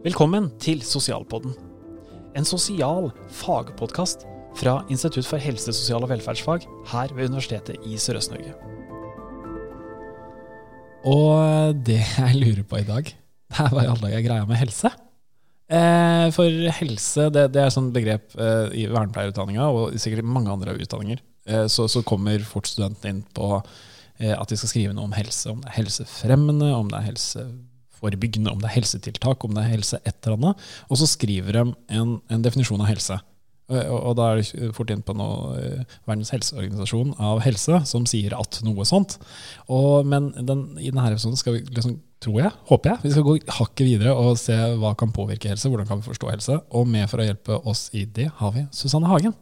Velkommen til Sosialpodden. En sosial fagpodkast fra Institutt for helse, sosial og velferdsfag her ved Universitetet i Sørøst-Norge. Og det jeg lurer på i dag, det er hva i alle dager er greia med helse? Eh, for helse, det, det er et sånt begrep eh, i vernepleierutdanninga og sikkert i mange andre utdanninger. Eh, så, så, kommer fort studenten inn på eh, at de skal skrive noe om helse. Om det er helsefremmende, om det er helseforebyggende, om det er helsetiltak, om det er helse et eller annet. Og så skriver de en, en definisjon av helse. Og, og, da er det fort inn på noe, eh, Verdens helseorganisasjon av helse som sier at noe sånt. Og, men den, i denne episoden skal vi liksom tror jeg, håper jeg. Vi skal gå hakket videre og se hva kan påvirke helse, hvordan kan vi forstå helse. Og med for å hjelpe oss i det har vi Susanne Hagen.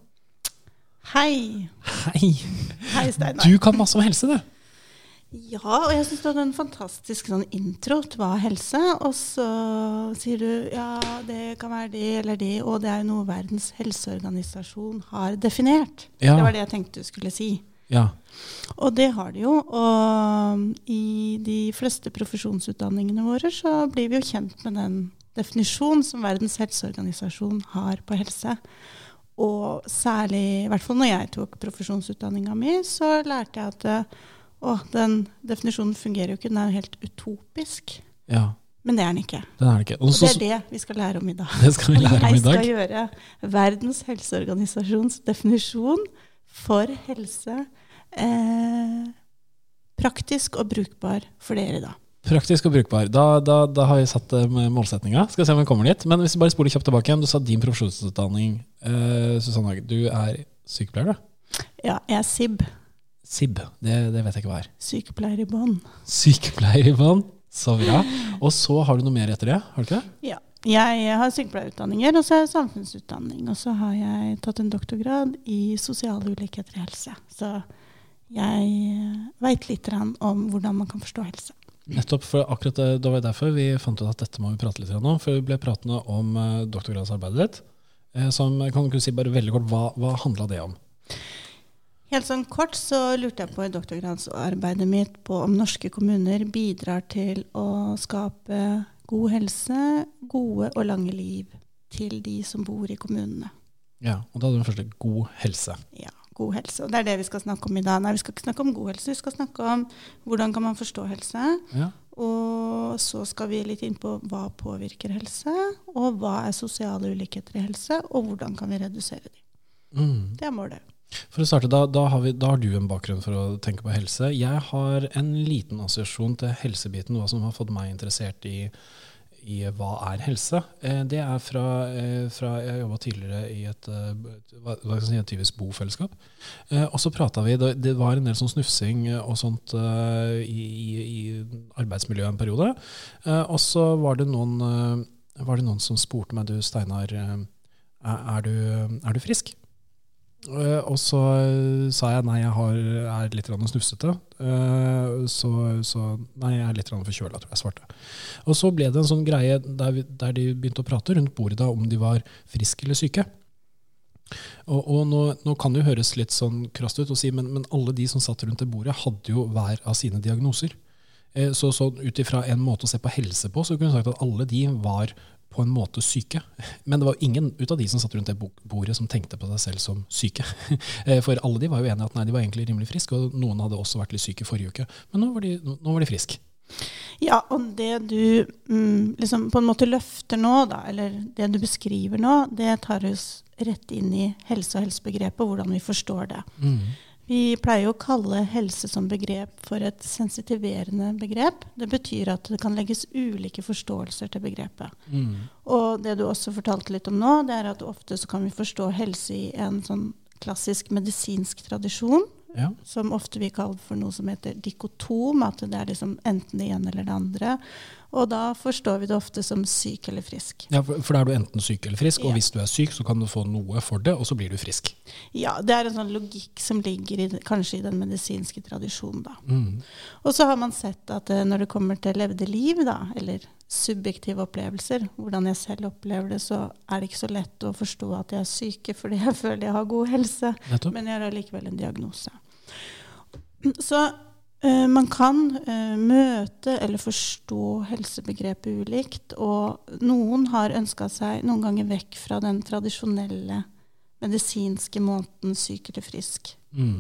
Hei. Hei. Hei, Steinar. Du kan masse om helse, du. Ja, og jeg syns du hadde en fantastisk sånn intro til hva er helse. Og så sier du ja, det kan være det eller det, og det er jo noe Verdens helseorganisasjon har definert. Ja. Det var det jeg tenkte du skulle si. Ja. Og det har de jo. Og i de fleste profesjonsutdanningene våre så blir vi jo kjent med den definisjonen som Verdens helseorganisasjon har på helse. Og særlig, i hvert fall når jeg tok profesjonsutdanninga mi, så lærte jeg at å, den definisjonen fungerer jo ikke, den er jo helt utopisk. Ja. Men det er den ikke. Den er den ikke. Og det er det vi skal lære om i dag. Det skal vi lære om i dag. Jeg skal gjøre Verdens helseorganisasjons definisjon for helse eh, praktisk og brukbar for dere, da. Praktisk og brukbar. Da, da, da har vi satt uh, målsettinga. Skal se om vi kommer dit. Men hvis vi bare spoler kjapt tilbake igjen. Du sa din profesjonsutdanning. Eh, Susanne Hage, du er sykepleier, da? Ja, jeg er SIB. SIB, det, det vet jeg ikke hva er. Sykepleier i bånd. Sykepleier i bånd, Så bra. Og så har du noe mer etter det? har du ikke det? Ja. Jeg har sykepleierutdanninger, og så har jeg samfunnsutdanning. Og så har jeg tatt en doktorgrad i sosiale ulikheter i helse. Så jeg veit litt om hvordan man kan forstå helse. Nettopp, for akkurat det, det var derfor vi fant ut at dette må vi prate litt om. For vi ble pratende om uh, doktorgradsarbeidet ditt. Uh, som kan du si bare veldig kort, Hva, hva handla det om? Helt sånn kort så lurte jeg på i doktorgradsarbeidet mitt på om norske kommuner bidrar til å skape god helse, gode og lange liv til de som bor i kommunene. Ja, og da hadde du først god helse. Ja god helse. Og det er det vi skal snakke om i dag. Nei, vi skal ikke snakke om god helse, vi skal snakke om hvordan kan man forstå helse. Ja. Og så skal vi litt inn på hva påvirker helse, og hva er sosiale ulikheter i helse, og hvordan kan vi redusere dem. Mm. Det er målet. For å starte, da, da, har vi, da, har du en bakgrunn for å tenke på helse. Jeg har en liten assosiasjon til helsebiten, hva som har fått meg interessert i i hva er helse. Eh, det er fra, eh, fra Jeg jobba tidligere i et, eh, hva skal si, et typisk bofellesskap. Og så prata vi Det var en del sånn snufsing og sånt i, i, arbeidsmiljøet en periode. Og så var det noen, var det noen som spurte meg du Steinar, er, du, er du frisk? Uh, og så uh, sa jeg nei, jeg har, er litt snufsete. Uh, så, så, nei, jeg er litt forkjøla, tror jeg svarte. Og så ble det en sånn greie der, der de begynte å prate rundt bordet da, om de var friske eller syke. Og, og nå, nå, kan det jo høres litt sånn krast ut å si, men, men, alle de som satt rundt det bordet, hadde jo hver av sine diagnoser. Så, så ut ifra en måte å se på helse på, så kunne du sagt at alle de var på en måte syke. Men det var ingen ut av de som satt rundt det bordet som tenkte på seg selv som syke. Eh, for alle de var jo enige at nei, de var egentlig rimelig friske, og noen hadde også vært litt syke forrige uke. Men nå var de, nå var de friske. Ja, og det du mm, liksom på en måte løfter nå, da, eller det du beskriver nå, det tar oss rett inn i helse og helsebegrepet, hvordan vi forstår det. Mm. Vi pleier å kalle helse som begrep for et sensitiverende begrep. Det betyr at det kan legges ulike forståelser til begrepet. Mm. Og det du også fortalte litt om nå, det er at ofte så kan vi forstå helse i en sånn klassisk medisinsk tradisjon. Ja. Som ofte vi kaller for noe som heter dikotom, at det er liksom enten det ene eller det andre. Og da forstår vi det ofte som syk eller frisk. Ja, For, da er du enten syk eller frisk, og hvis du er syk, så kan du få noe for det, og så blir du frisk. Ja, det er en sånn logikk som ligger i, kanskje i den medisinske tradisjonen. da. Mm. Og så har man sett at eh, når det kommer til levde liv, da, eller subjektive opplevelser, hvordan jeg selv opplever det, så er det ikke så lett å forstå at jeg er syke fordi jeg føler jeg har god helse, Nettopp. men jeg har allikevel en diagnose. Så uh, man kan uh, møte eller forstå helsebegrepet ulikt, og noen har ønska seg noen ganger vekk fra den tradisjonelle medisinske måten syk eller frisk Mm.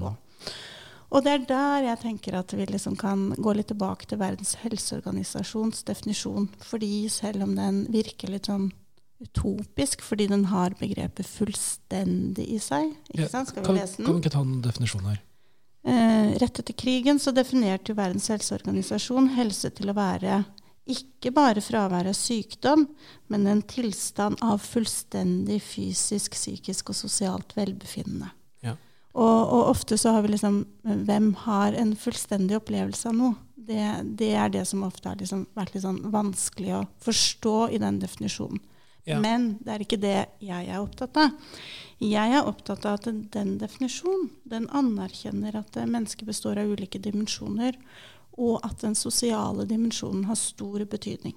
Og det er der jeg tenker at vi liksom kan gå litt tilbake til Verdens helseorganisasjons definisjon. Fordi selv om den virker litt sånn utopisk, fordi den har begrepet 'fullstendig' i seg ikke Ja, sant? Skal Kan, vi lese den? kan vi ikke ta en definisjon her? Eh, rett etter krigen så definerte jo Verdens helseorganisasjon helse til å være ikke bare fravær av sykdom, men en tilstand av fullstendig fysisk, psykisk og sosialt velbefinnende. Og, og ofte så har vi liksom Hvem har en fullstendig opplevelse av noe? Det, det er det som ofte har liksom vært litt sånn vanskelig å forstå i den definisjonen. Ja. Men det er ikke det jeg er opptatt av. Jeg er opptatt av at den definisjonen den anerkjenner at eh, mennesket består av ulike dimensjoner, og at den sosiale dimensjonen har stor betydning.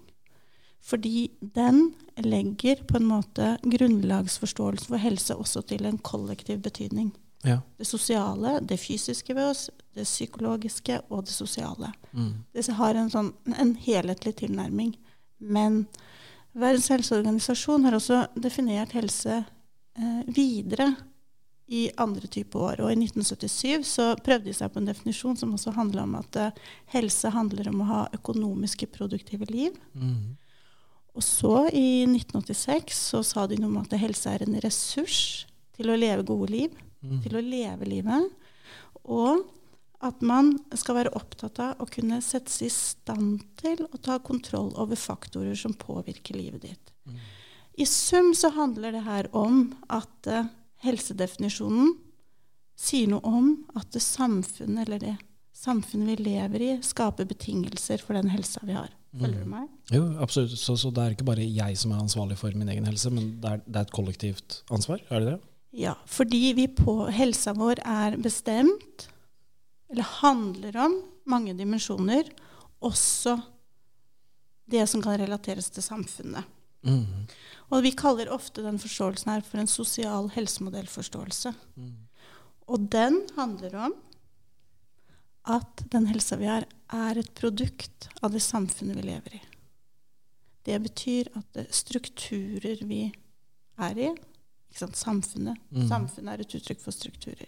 Fordi den legger på en måte grunnlagsforståelsen for helse også til en kollektiv betydning. Ja. Det sosiale, det fysiske ved oss, det psykologiske og det sosiale. Mm. Det har en, sånn, en helhetlig tilnærming. Men Verdens helseorganisasjon har også definert helse eh, videre i andre typer år. Og i 1977 så prøvde de seg på en definisjon som også handla om at eh, helse handler om å ha økonomiske, produktive liv. Mm. Og så, i 1986, så sa de noe om at helse er en ressurs til å leve gode liv Mm. til å leve livet. Og at man skal være opptatt av å kunne settes i stand til å ta kontroll over faktorer som påvirker livet ditt. Mm. I sum så handler det her om at uh, helsedefinisjonen sier noe om at det samfunnet, eller det samfunnet vi lever i, skaper betingelser for den helsa vi har. Følger du meg? Jo, absolutt. Så, så det er ikke bare jeg som er ansvarlig for min egen helse, men det er, det er et kollektivt ansvar? Er det det? Ja, fordi vi på helsa vår er bestemt, eller handler om, mange dimensjoner, også det som kan relateres til samfunnet. Mm. Og vi kaller ofte den forståelsen her for en sosial helsemodellforståelse. Mm. Og den handler om at den helsa vi har, er et produkt av det samfunnet vi lever i. Det betyr at det strukturer vi er i? Samfunnet Mm. Samfunnet er et uttrykk for strukturer.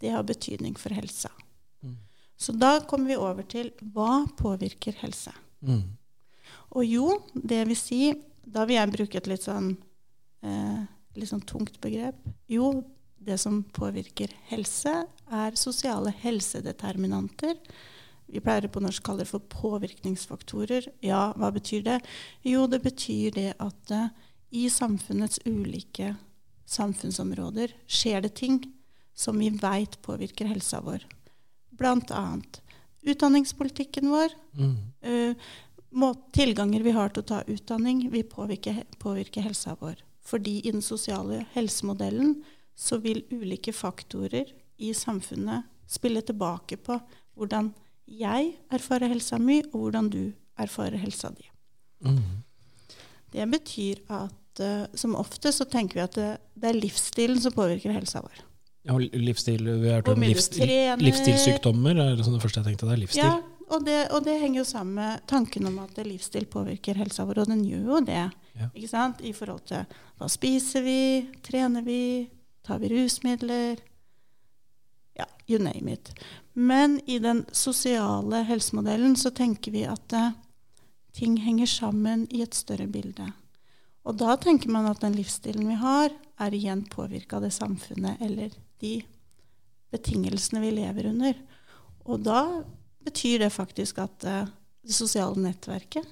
Det har betydning for helsa. Mm. Så da kommer vi over til hva påvirker helse. Mm. Og jo, det vil si Da vil jeg bruke et litt sånn, eh, litt sånn tungt begrep. Jo, det som påvirker helse, er sosiale helsedeterminanter. Vi pleier på norsk å kalle det for påvirkningsfaktorer. Ja, hva betyr det? Jo, det betyr det at eh, i samfunnets ulike samfunnsområder skjer det ting som vi veit påvirker helsa vår. Blant annet utdanningspolitikken vår, Mm. Uh, tilganger vi har til å ta utdanning, vil påvirke, påvirke helsa vår. Fordi i den sosiale helsemodellen så vil ulike faktorer i samfunnet spille tilbake på hvordan jeg erfarer helsa mi, og hvordan du erfarer helsa di. Mm. Det betyr at som ofte så tenker vi at det, det er livsstilen som påvirker helsa vår. Ja, livsstil, vi har hørt om livsstil, livsstilssykdommer. er det sånn det første jeg tenkte. Det er livsstil. Ja, og det, og det henger jo sammen med tanken om at livsstil påvirker helsa vår, og den gjør jo det. Ja. Ikke sant? I forhold til hva spiser vi, trener vi, tar vi rusmidler? Ja, you name it. Men i den sosiale helsemodellen så tenker vi at eh, ting henger sammen i et større bilde. Og da tenker man at den livsstilen vi har, er igjen påvirka av det samfunnet eller de betingelsene vi lever under. Og da betyr det faktisk at eh, det sosiale nettverket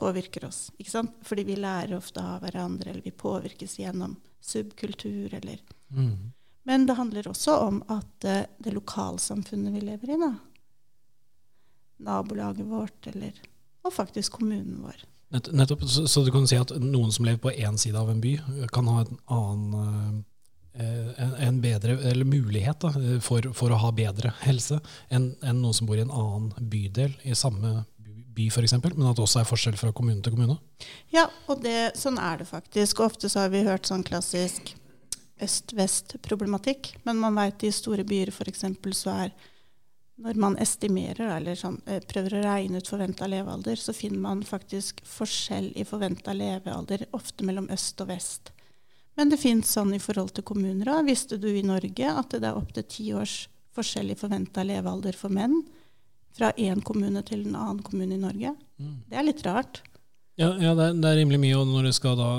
påvirker oss. Ikke sant? Fordi vi lærer ofte av hverandre, eller vi påvirkes gjennom subkultur. Eller. Mm. Men det handler også om at eh, det lokalsamfunnet vi lever i, da, nabolaget vårt, eller, og faktisk kommunen vår. Nett, nettopp, så, så du kan si at noen som lever på én side av en by, kan ha en annen eh, en, en bedre eller mulighet da, for, for å ha bedre helse enn en noen som bor i en annen bydel i samme by, f.eks., men at det også er forskjell fra kommune til kommune. Ja, og det, sånn er det faktisk. Og ofte så har vi hørt sånn klassisk øst-vest-problematikk. Men man veit i store byer f.eks. så er når man estimerer, eller sånn, eh, prøver å regne ut forventa levealder, så finner man faktisk forskjell i forventa levealder, ofte mellom øst og vest. Men det fins sånn i forhold til kommuner òg. Visste du i Norge at det er opptil ti års forskjell i forventa levealder for menn fra én kommune til en annen kommune i Norge? Mm. Det er litt rart. Ja, ja det, er, det, er, rimelig mye, og når det skal da,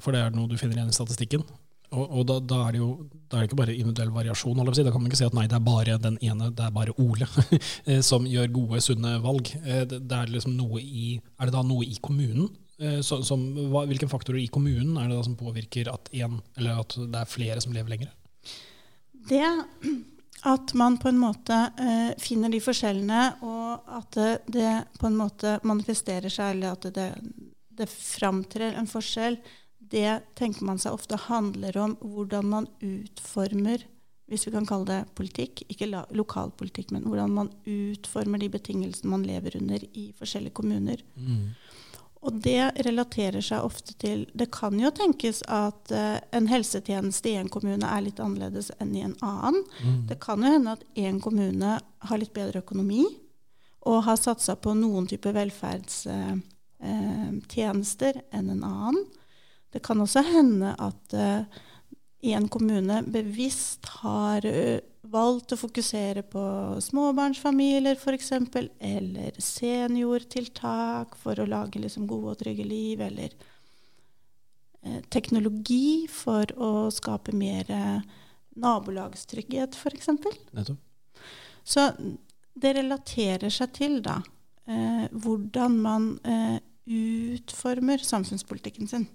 for det er noe du finner igjen i statistikken. Og, og da, da, er det jo da er det ikke bare individuell variasjon. Da kan man ikke si at nei, det er bare den ene, det er bare Ole eh, som gjør gode, sunne valg. Eh, det, det er, liksom i, er det da noe i kommunen? Eh, så, som, hva, hvilke faktorer i kommunen er det da som påvirker at, en, at det er flere som lever lenger? Det at man på en måte eh, finner de forskjellene, og at det, det, på en måte manifesterer seg, eller at det, det framtrer en forskjell, det tenker man seg ofte handler om hvordan man utformer hvis vi kan kalle det politikk, ikke lokalpolitikk, men hvordan man utformer de betingelsene man lever under i forskjellige kommuner. Mm. Og det relaterer seg ofte til Det kan jo tenkes at uh, en helsetjeneste i en kommune er litt annerledes enn i en annen. Mm. Det kan jo hende at en kommune har litt bedre økonomi og har satsa på noen type velferdstjenester uh, uh, enn en annen. Det kan også hende at uh, en kommune bevisst har uh, valgt å fokusere på småbarnsfamilier f.eks., eller seniortiltak for å lage liksom, gode og trygge liv, eller uh, teknologi for å skape mer nabolagstrygghet, f.eks. Så det relaterer seg til da, hvordan man utformer samfunnspolitikken sin.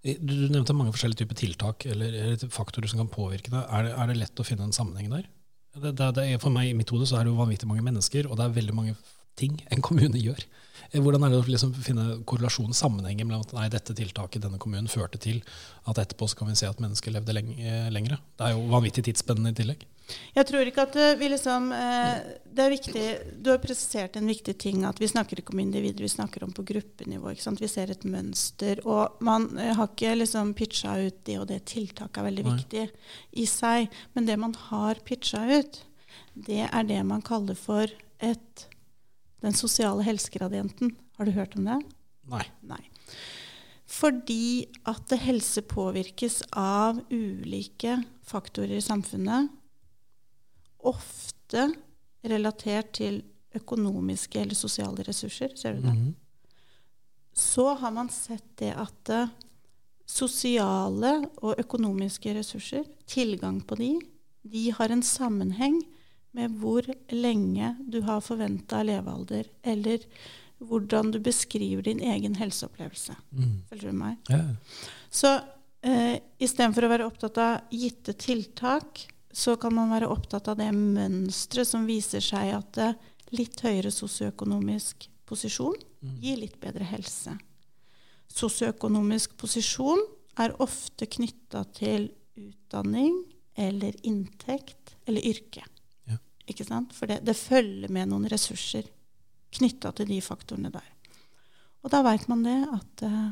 Du, nevnte mange forskjellige typer tiltak eller, eller faktorer som kan påvirke det. Er, det. er, det. lett å finne en sammenheng der? Det, det, for meg i mitt hode så er det jo vanvittig mange mennesker, og det er veldig mange ting en kommune gjør. Eh, hvordan er det å liksom finne korrelasjonen, sammenhengen mellom at nei, dette tiltaket i denne kommunen førte til at etterpå så kan vi se at mennesker levde lengre? Det er jo vanvittig tidsspennende i tillegg. Jeg tror ikke at vi liksom eh, Det er viktig Du har presisert en viktig ting, at vi snakker ikke om individer, vi snakker om på gruppenivå. Vi ser et mønster. Og man eh, har ikke liksom pitcha ut det og det tiltaket er veldig Nei. viktig i seg. Men det man har pitcha ut, det er det man kaller for et, den sosiale helsegradienten. Har du hørt om det? Nei. Nei. Fordi at helse påvirkes av ulike faktorer i samfunnet ofte relatert til økonomiske eller sosiale ressurser. Ser du det? Mm -hmm. Så har man sett det at uh, sosiale og økonomiske ressurser, tilgang på de, de har en sammenheng med hvor lenge du har forventa levealder, eller hvordan du beskriver din egen helseopplevelse. Mm. Følger du meg? Ja. Så eh, istedenfor å være opptatt av gitte tiltak, så kan man være opptatt av det mønsteret som viser seg at litt høyere sosioøkonomisk posisjon mm. gir litt bedre helse. Sosioøkonomisk posisjon er ofte knytta til utdanning eller inntekt eller yrke. Ja. Ikke sant? For det, det, følger med noen ressurser knytta til de faktorene der. Og da veit man det at uh,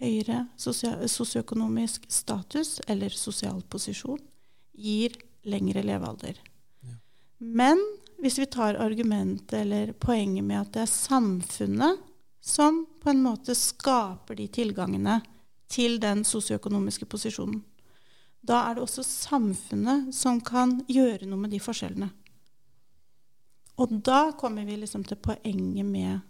høyere sosioøkonomisk status eller sosial posisjon gir lengre levealder. Ja. Men hvis vi tar argumentet eller poenget med at det er samfunnet som på en måte skaper de tilgangene til den sosioøkonomiske posisjonen, da er det også samfunnet som kan gjøre noe med de forskjellene. Og da kommer vi liksom til poenget med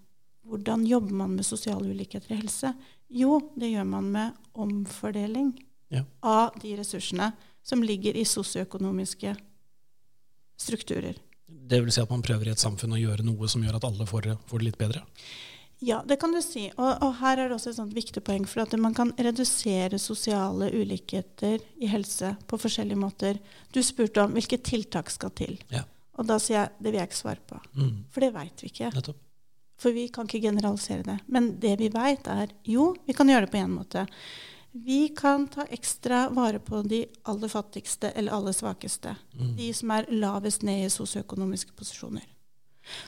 hvordan jobber man med sosiale ulikheter i helse? Jo, det gjør man med omfordeling ja. av de ressursene som ligger i sosioøkonomiske strukturer. Det vil si at man prøver i et samfunn å gjøre noe som gjør at alle får får det litt bedre? Ja, det kan du si. Og, og her er det også et sånt viktig poeng. For at man kan redusere sosiale ulikheter i helse på forskjellige måter. Du spurte om hvilke tiltak skal til. Ja. Og da sier jeg det vil jeg ikke svare på. Mm. For det veit vi ikke. Nettopp. For vi kan ikke generalisere det. Men det vi veit, er jo, vi kan gjøre det på én måte. Vi kan ta ekstra vare på de aller fattigste eller aller svakeste. Mm. De som er lavest ned i sosioøkonomiske posisjoner.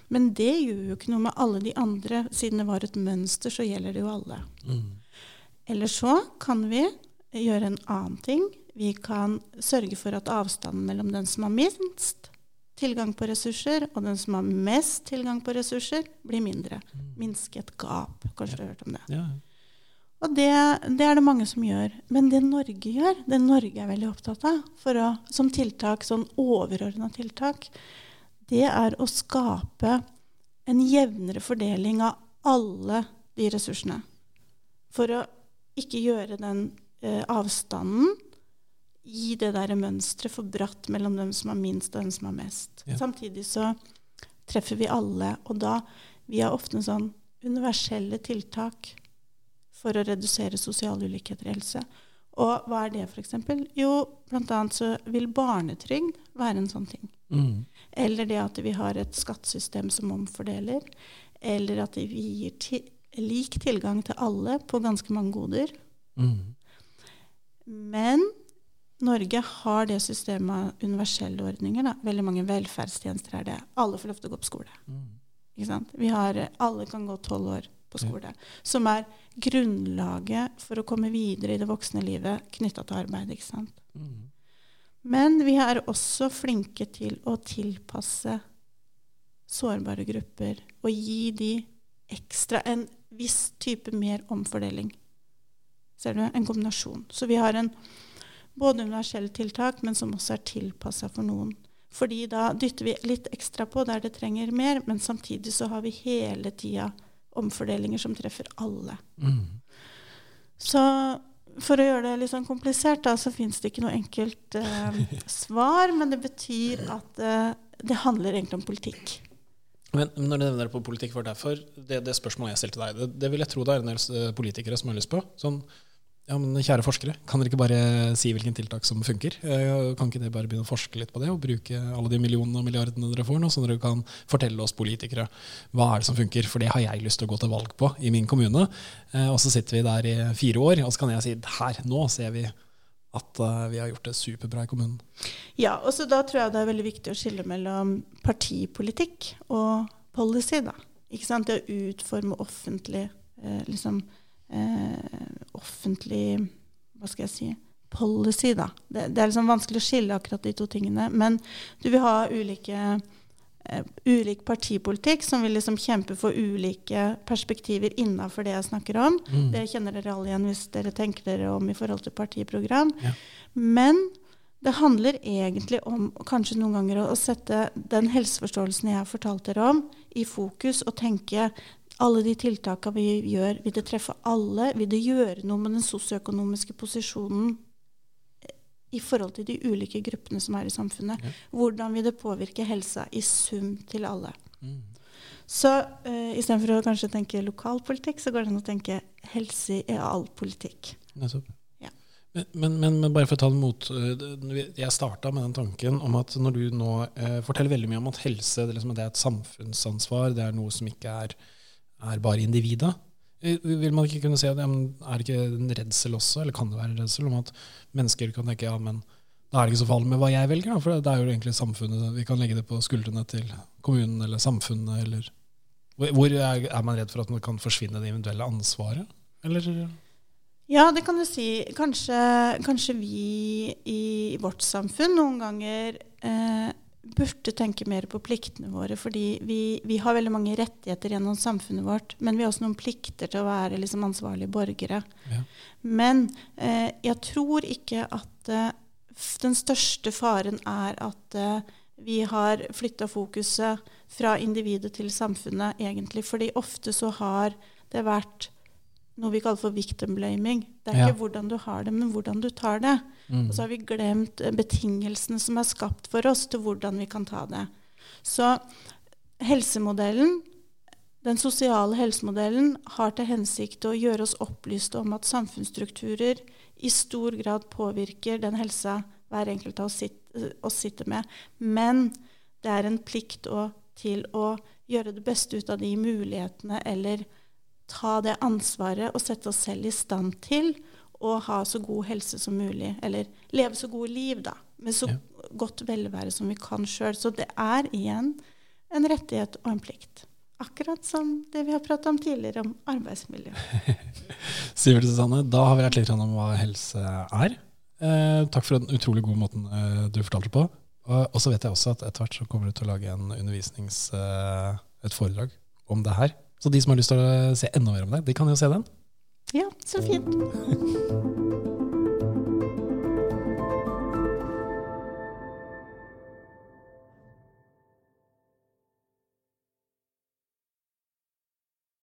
Men det gjør jo ikke noe med alle de andre. Siden det var et mønster, så gjelder det jo alle. Mm. Eller så kan vi gjøre en annen ting. Vi kan sørge for at avstanden mellom den som har minst, tilgang på ressurser, og den som har mest tilgang på ressurser, blir mindre. Mm. Minske et gap. Kanskje du har hørt om det. Ja. Og det, det er det mange som gjør. Men det Norge gjør, det Norge er veldig opptatt av å, som tiltak, sånn overordna tiltak, det er å skape en jevnere fordeling av alle de ressursene. For å ikke gjøre den eh, avstanden i det der mønsteret for bratt mellom dem som har minst og dem som har mest. Ja. Samtidig så treffer vi alle, og da vi har ofte en sånn universelle tiltak for å redusere sosiale ulikheter i helse. Og hva er det, f.eks.? Jo, bl.a. så vil barnetrygd være en sånn ting. Mm. Eller det at vi har et skattesystem som omfordeler. Eller at vi gir ti lik tilgang til alle på ganske mange goder. Mm. Men Norge har det systemet av universelle ordninger. Da. Veldig mange velferdstjenester er det. Alle får lov til å gå på skole. Mm. Ikke sant? Vi har, alle kan gå tolv år på skole. Som er grunnlaget for å komme videre i det voksne livet knytta til arbeid. Ikke sant? Mm. Men vi er også flinke til å tilpasse sårbare grupper og gi de ekstra en viss type mer omfordeling. Ser du? En kombinasjon. Så vi har en både universelle tiltak, men som også er tilpassa for noen. Fordi da dytter vi litt ekstra på der det trenger mer, men samtidig så har vi hele tida omfordelinger som treffer alle. Mm. Så for å gjøre det litt sånn komplisert, da, så fins det ikke noe enkelt eh, svar, men det betyr at eh, det handler egentlig om politikk. Men når du nevner det på politikk, var derfor det, det spørsmålet jeg stilte deg, det, det vil jeg tro det er en del eh, politikere som har lyst på. Sånn, ja, men kjære forskere, kan dere ikke bare si hvilken tiltak som funker? Eh, Kan ikke dere bare begynne å forske litt på det, og bruke alle de millionene og milliardene dere får nå, så dere kan fortelle oss politikere hva er det som funker? For det har jeg lyst til å gå til valg på i min kommune. Eh, Og så sitter vi der i fire år, og så kan jeg si her, nå ser vi at eh, vi har gjort det superbra i kommunen. Ja, og så da tror jeg det er veldig viktig å skille mellom partipolitikk og policy, da. Ikke sant? Det å utforme offentlig liksom eh, offentlig Hva skal jeg si policy, da. Det, det er liksom vanskelig å skille akkurat de to tingene. Men du vil ha ulike eh, ulik partipolitikk som vil liksom kjempe for ulike perspektiver innafor det jeg snakker om. Mm. Det kjenner dere alle igjen hvis dere tenker dere om i forhold til partiprogram. Ja. Men det handler egentlig om kanskje noen ganger å, å sette den helseforståelsen jeg har fortalt dere om, i fokus og tenke alle de tiltakene vi gjør, vil det treffe alle? Vil det gjøre noe med den sosioøkonomiske posisjonen eh, i forhold til de ulike gruppene som er i samfunnet? Ja. Hvordan vil det påvirke helsa i sum til alle? Mm. Så uh, istedenfor å kanskje tenke lokalpolitikk, så går det an å tenke helse i all politikk. Nettopp. Ja. Men, men, men, bare for å ta det mot øh, Jeg starta med den tanken om at når du nå eh, forteller veldig mye om at helse det, liksom, det er et samfunnsansvar, det er noe som ikke er, er bare individet. Eh, Vil man ikke kunne si at er det ikke en redsel også, eller kan det være en redsel om at mennesker kan tenke ja, men da er det ikke så farlig med hva jeg velger, for det er jo egentlig samfunnet. Vi kan legge det på skuldrene til kommunen eller samfunnet, eller Hvor er man redd for at man kan forsvinne det eventuelle ansvaret? Eller Ja, det kan du si. Kanskje, kanskje vi i vårt samfunn noen ganger eh, burde tenke mer på pliktene våre. Fordi vi, vi har veldig mange rettigheter gjennom samfunnet vårt, men vi har også noen plikter til å være liksom, ansvarlige borgere. Ja. Men eh, jeg tror ikke at eh, den største faren er at eh, vi har flytta fokuset fra individet til samfunnet, egentlig. Fordi ofte så har det vært noe vi kaller for victim blaming. Det er Ja. ikke hvordan du har det, men hvordan du tar det. Mm. Og så har vi glemt eh, betingelsene som er skapt for oss til hvordan vi kan ta det. Så helsemodellen, den sosiale helsemodellen, har til hensikt å gjøre oss opplyste om at samfunnsstrukturer i stor grad påvirker den helsa hver enkelt av oss, oss sitter med. Men det er en plikt å, til å gjøre det beste ut av de mulighetene, eller ta det ansvaret og sette oss selv i stand til å ha så god helse som mulig. Eller leve så gode liv, da. Med så Ja. godt velvære som vi kan sjøl. Så det er igjen en rettighet og en plikt. Akkurat som det vi har pratet om tidligere, om arbeidsmiljø. Sivert Susanne, da har vi lært litt om hva helse er. Eh, takk for den utrolig gode måten eh, du fortalte på. Og, og så vet jeg også at etter hvert så kommer du til å lage en undervisnings, eh, et foredrag om det her. Så de som har lyst til å se enda mer om deg, de kan jo se den. Ja, så fint.